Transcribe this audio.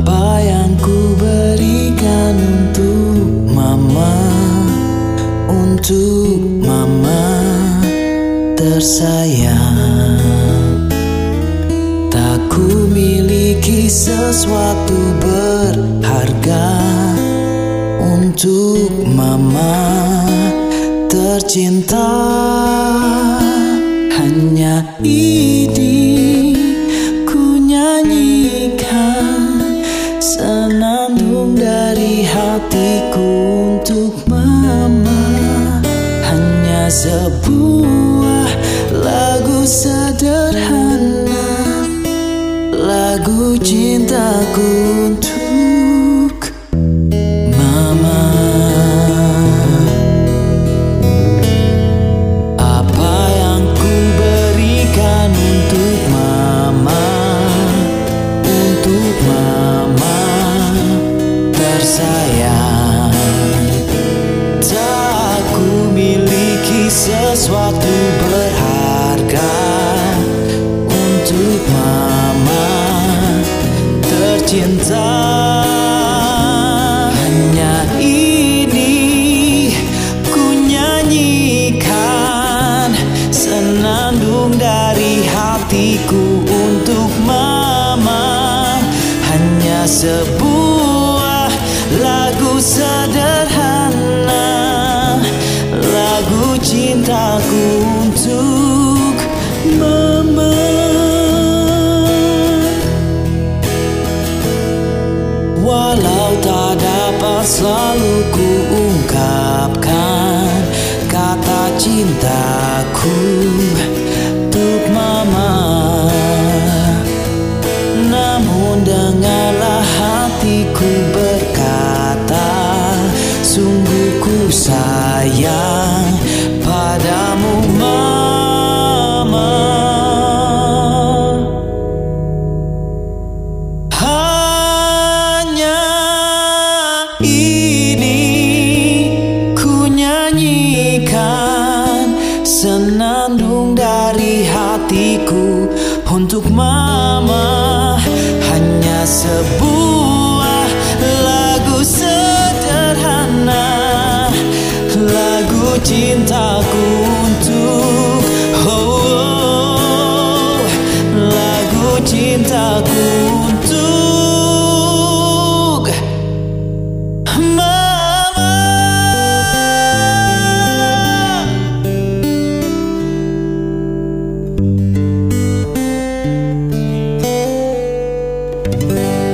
Apa yang ku berikan untuk mama? Untuk mama tersayang. Tak ku miliki sesuatu berharga. Untuk mama tercinta. Hanya ini. Dari hatiku untuk mama. Hanya sebuah lagu sederhana. Lagu cintaku untuk sesuatu berharga untuk mama tercinta. Hanya ini ku nyanyikan Senandung dari hatiku untuk mama. Hanya sebuah lagu sederhana cintaku untuk mama Walau tak dapat selalu ku ungkapkan Kata cintaku untuk mama. Namun dengarlah hatiku berkata Sungguh ku sayang Senandung dari hatiku untuk mama. Hanya sebuah lagu sederhana Lagu cintaku untuk oh, oh, oh. lagu cintaku Música